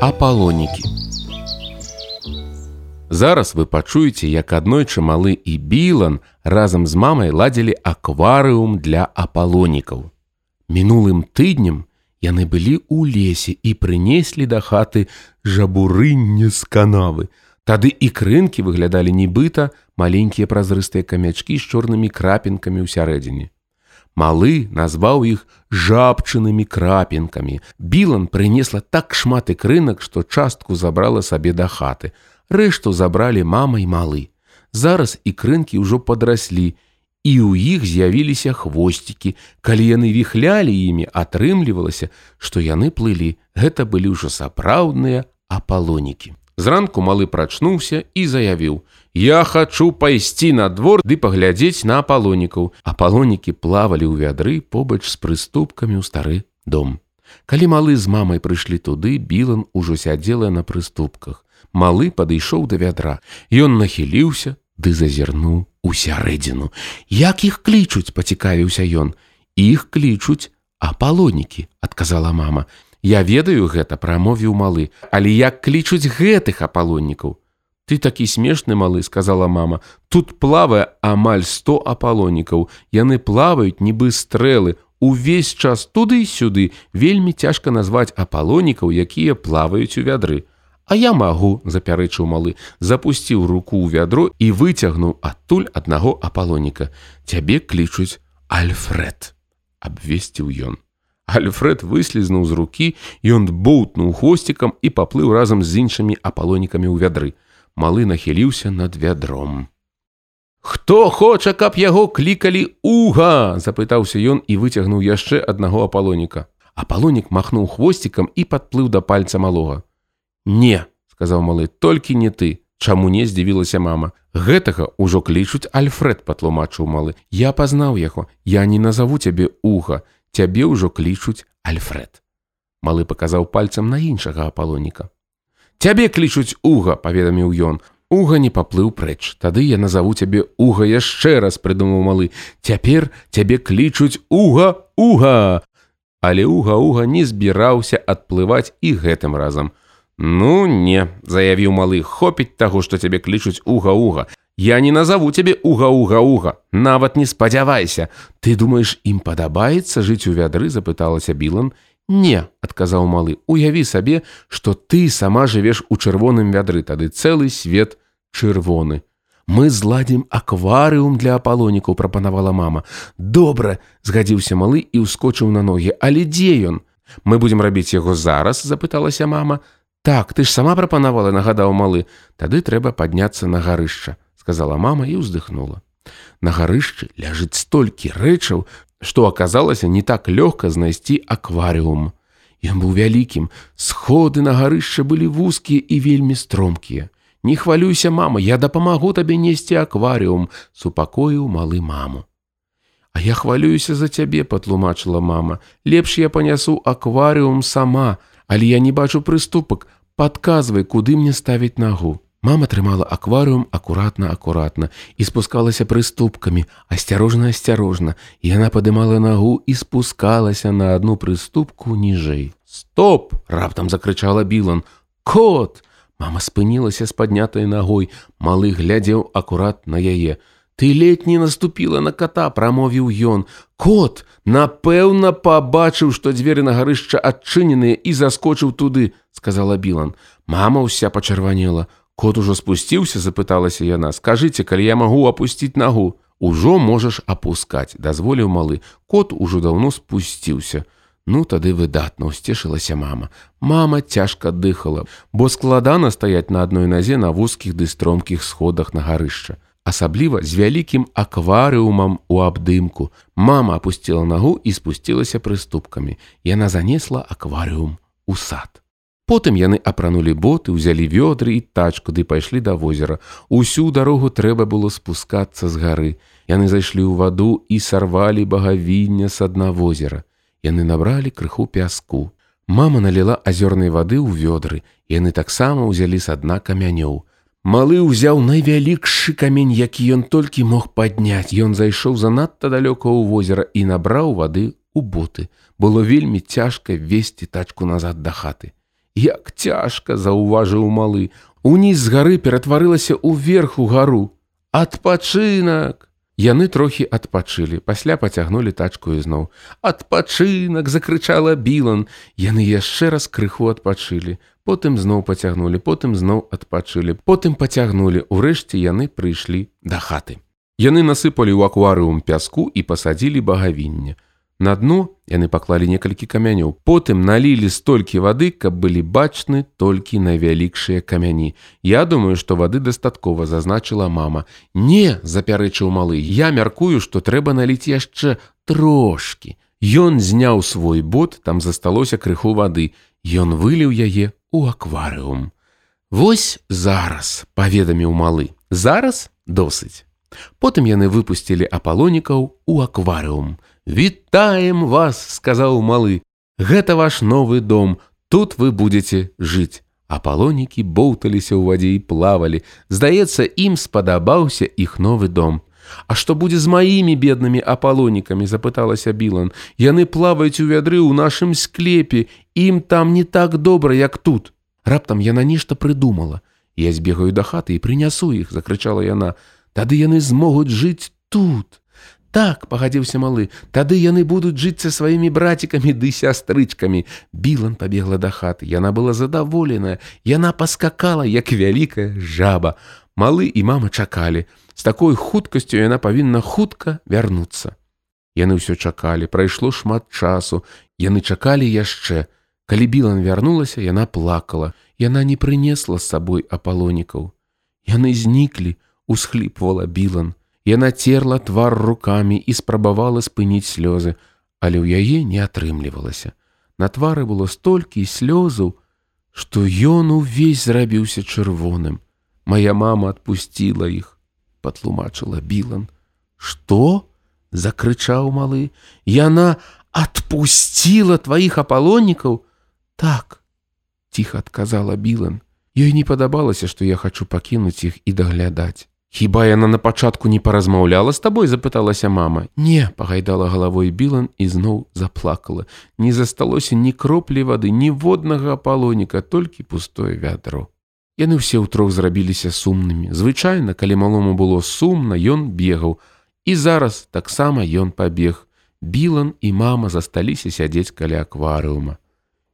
апалонікі. Зараз вы пачуеце, як аднойчы малы і білан разам з мамай ладзілі акварыум для апалонікаў. Мінулым тыднем яны былі ў лесе і прынеслі да хаты жабурынне з канавы. Тады і крынкі выглядалі нібыта маленькія празрыстыя камячкі з чорнымі крапінкамі ў сярэдзіне. Малы назваў іх жабчынымі крапінкамі. Білан прынесла так шмат і крынак, што частку забрала сабе да хаты рэшту забралі мама і малы. Зараз і крынкі ўжо падраслі, і ў іх з'явіліся хвосцікі. Калі яны віхлялі імі, атрымлівалася, што яны плылі. Гэта былі ўжо сапраўдныя апалонікі. Зранку малы прачнуўся і заявіў: « Я хачу пайсці на двор ды паглядзець на апалонікаў. Апалонікі плавалі ў вядры побач з прыступкамі ў стары дом. Калі малы з мамай прыйшлі туды, білан ужо сядзела на прыступках малы падышоў да вядра. Ён нахіліўся ды зазірнуў у сярэдзіну. Як іх клічуць, пацікавіўся ён. Іх клічуць апалонікі, адказала мама. Я ведаю гэта, прамовіў малы, але як клічуць гэтых апалонікаў. Ты такі смешны малы, сказала мама. Тут плавае амаль 100 апалонікаў. Яны плаваюць нібы стрэлы. Увесь час туды і сюды вельмі цяжка назваць апалонікаў, якія плаваюць у вядры. А я магу, запярэчыў малы, запусціў руку ў вядро і выцягнуў адтуль аднаго апалоніка. Цябе клічуць Альфред, абвесціў ён. Альфред выслізнуў з рукі, ён боўтнуў хвосцікам і паплыў разам з іншымі апалонікамі ў вядры. Малы нахіліўся над вядром. Хто хоча, каб яго клікалі уга, запытаўся ён і выцягнуў яшчэ аднаго апалоніка. Апалонік махнуў хвосцікам і падплыў да пальца малога. Не, сказаў малы, толькі не ты. Чаму не здзівілася мама. Гэтага ўжо клічуць Альфред патлумачыў малы. Я пазнаў яго, я не назову цябе уга, цябе ўжо клічуць Альфред. Малы паказаў пальцам на іншага апалоніка. Цябе клічуць уга, паведаміў ён. Уга не паплыў прэч. Тады я назову цябе уга яшчэ раз прыдумаў малы. Цяпер цябе клічуць уга уга. Але уга уга не збіраўся адплываць і гэтым разам. Ну не, заявіў малы, хопіць таго, што цябе клічуць уга-уга. Я не назову цябе уга-уга-уга. Нават не спадзявайся. Ты думаеш, ім падабаецца жыць у вядры, запыталася Білан. Не, адказаў малы, уяві сабе, што ты сама жывеш у чырвоным вядры, тады цэлы свет чырвоны. Мы зладзім акварыум для апалонікаў, прапанавала мама. Добра, згадзіўся малы і ўскочыў на ногі, але дзе ён? Мы будзем рабіць яго зараз, запыталася мама. Так, ты ж сама прапанавала, нагадаў малы, тады трэба падняцца на гарышча, сказала мама і ўздыхнула. На гарышчы ляжыць столькі рэчаў, што аказалася не так лёгка знайсці акварыум. Ён быў вялікім, сходы на гарышча былі вузкія і вельмі стромкія. Не хвалюйся, мама, я дапамагу табе несці акварыум, супакоіў малы маму. А я хвалююся за цябе, патлумачыла мама. Лепш я панясу акварыум сама, але я не бачу прыступак, подказвай куды мне ставіць нагу мама трымала акварыум акуратна акуратна і спускалася прыступкамі асцярожна асцярожна яна падымала нагу і спускалася на одну прыступку ніжэй стоп раптам закрычала білан кот мама спынілася з паднятай нагой малы глядзеў акурат на яе ты ледь не наступила на кота прамовіў ён кот напэўна пабачыў што дзверы на гарышча адчыненыя і заскочыў туды сказала Білан. Мама ўся пачырванела. Кот ужо спусціўся, запыталася яна. Скажыце, калі я магу апусціць нагу. Ужо можаш апускаць, дазволіў малы. Кот ужо даўно спусціўся. Ну тады выдатна усцешылася мама. Мама цяжка дыхала, бо складана стаяць на адной назе на вузкіх ды стромкіх сходах на гарышча. Асабліва з вялікім акварыумам у абдымку. Мама апусціла нагу і спусцілася прыступкамі. Яна занесла акварыум у сад. Потым яны апранулі боты, узялі вёдры і тачку ды пайшлі да возера. Усю дарогу трэба было спускацца з гары. Яны зайшлі ў ваду і сарвалі багавіння са дна возера. Яны набралі крыху пяску. Мама наліла азёрнай вады ў вёдры. Яны таксама ўзялі са дна камянёў. Малы ўзяў найвялікшы камень, які ён толькі мог падняць. Ён зайшоў занадта далёка ў возера і набраў вады ў боты. Было вельмі цяжка весці тачку назад да хаты. Як цяжка заўважыў малы. Уніз з гары ператварылася ўверх у гару. Адпачынак! Яны трохі адпачылі, пасля пацягнулі тачку ізноў. Адпачынак закрычала Білан. Яны яшчэ раз крыху адпачылі. Потым зноў пацягнулі, потым зноў адпачылі, потым пацягнулі. Урэшце яны прыйшлі да хаты. Яны насыпалі ў акварыум пяску і пасадзілі багавінне. На дно яны паклалі некалькі камянёў. Потым налілі столькі вады, каб былі бачны толькі найвялікшыя камяні. Я думаю, што вады дастаткова зазначыла мама. Не, запярэчыў малы, я мяркую, што трэба наліць яшчэ трошки. Ён зняў свой бот, там засталося крыху вады. Ён выліў яе у акварыум. Вось зараз, паведаміў малы. Зараз досыць. Потым яны выпусцілі апалонікаў у акварыум. «Вітаем вас!» – сказаў малы. «Гэта ваш новы дом, тут вы будете жыць». Апалонікі боўталіся ў вадзе і плавалі. Здаецца, ім спадабаўся іх новы дом. «А што будзе з маімі беднымі апалонікамі?» – запыталася Білан. «Яны плаваюць у вядры ў нашым склепе, ім там не так добра, як тут». Раптам яна нешта прыдумала. «Я збегаю да хаты і прынясу іх!» – закрычала яна. «Тады яны змогуць жыць тут!» Так пагадзіўся малы, тады яны будуць жыць са сваімі брацікамі ды сястрычкамі. Білан пабегла да хаты. Яна была задаволеная, яна паскакала, як вялікая жаба. Малы і мама чакалі. З такой хуткасцю яна павінна хутка вярнуцца. Яны ўсё чакалі, прайшло шмат часу. Яны чакалі яшчэ. Калі Білан вярнулася, яна плакала. Яна не прынесла з сабой апалонікаў. Яны зніклі, усхліпвала Білан. Яна церла твар рукамі і спрабавала спыніць слёзы, але ў яе не атрымлівалася. На твары было столькі слёзаў, што ён увесь зрабіўся чырвоным. Мая мама адпусціла іх, патлумачыла Білан. Што? закрычаў малы. Яна адпусціла тваіх апалонікаў. Так, ціха адказала Білан. Ёй не падабалася, што я хачу пакінуць іх і даглядаць. Хіба яна на пачатку не паразмаўляла з табой запыталася мама. Не пагайдала галавой білан і зноў заплакала. Не засталося ні кроплі вады ніводнага апалоніка толькі пустое вядро яны ўсе ўтрох зрабіліся сумнымі. Звычайна калі малому было сумна ён бегаў. І зараз таксама ён пабег. Білан і мама засталіся сядзець каля акварыума.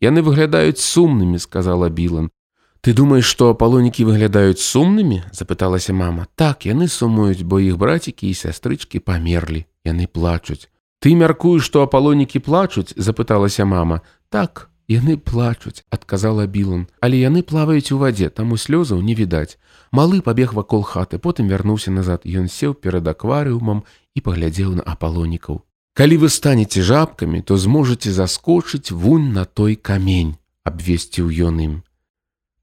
Яны выглядаюць сумнымі сказала білан Ты думаеш, што апалонікі выглядаюць сумнымі? запыталася мама. Так, яны сумуюць, бо іх брацікі і сястрычкі памерлі. Яны плачуць. Ты мяркуеш, што апалонікі плачуць, запыталася мама. Так, яны плачуць, адказала Білан, але яны плаваюць у вадзе, таму слёзаў не відаць. Малы пабег вакол хаты, потым вярнуўся назад. Ён сеў перад акварыумам і паглядзеў на апалонікаў. Калі вы станеце жабкамі, то зможаце заскочыць вунь на той камень, абвесціў ён ім.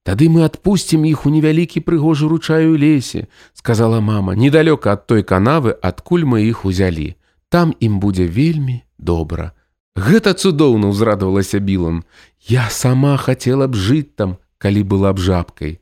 Тады мы адпусцім іх у невялікі прыгожы ручаю лесе, сказала мама, недалёка ад той канавы, адкуль мы іх узялі. Там ім будзе вельмі добра. Гэта цудоўна ўзрадавалася Білан. Я сама хацела б жыць там, калі была б жабкай.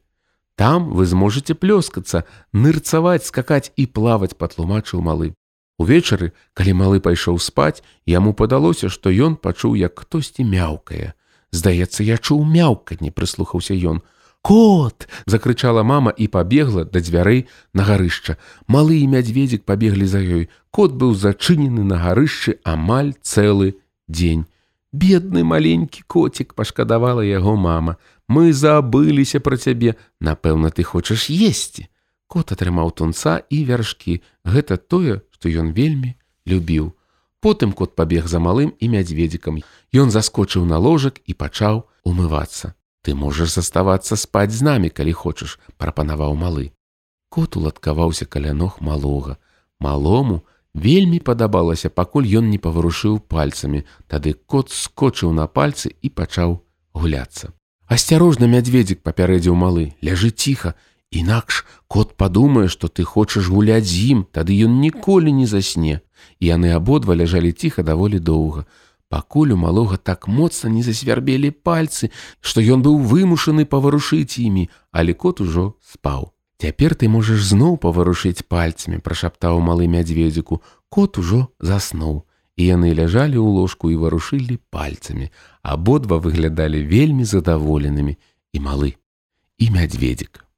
Там вы зможаце плёскацца, нырцаваць, скакаць і плаваць, патлумачыў малы. Увечары, калі малы пайшоў спаць, яму падалося, што ён пачуў, як хтосьці мяўкае. Здаецца, я чуў мяўканне, прыслухаўся ён. Кот! закрычала мама і пабегла да дзвярэй на гарышча. Малы і мядзведзік пабеглі за ёй. Кот быў зачынены на гарышчы амаль цэлы дзень. Бедны маленькі коцік пашкадавала яго мама. Мы забыліся пра цябе, напэўна, ты хочаш есці. Кот атрымаў тунца і вяршкі. Гэта тое, што ён вельмі любіў. Потым кот пабег за малым і мядзведзікам. Ён заскочыў на ложак і пачаў умывацца. Ты можаш заставацца спаць з намі, калі хочаш, прапанаваў малы. Кот уладкаваўся каля ног малога. Малому вельмі падабалася, пакуль ён не паварушыў пальцамі. Тады кот скочыў на пальцы і пачаў гуляцца. Асцярожна мядзведзік папярэдзіў малы, ляжы ціха, Інакш кот падумае, што ты хочаш гуляць з ім, тады ён ніколі не засне. І яны абодва ляжалі ціха даволі доўга. Пакуль у малога так моцна не засвярбелі пальцы, што ён быў вымушаны паварушыць імі, але кот ужо спаў. Цяпер ты можаш зноў паварушыць пальцамі, прашаптаў малы мядзведзіку. Кот ужо заснуў. і яны ляжалі ў ложку і варушылі пальцамі. Абодва выглядалі вельмі задаволенымі і малы і мядзведзік.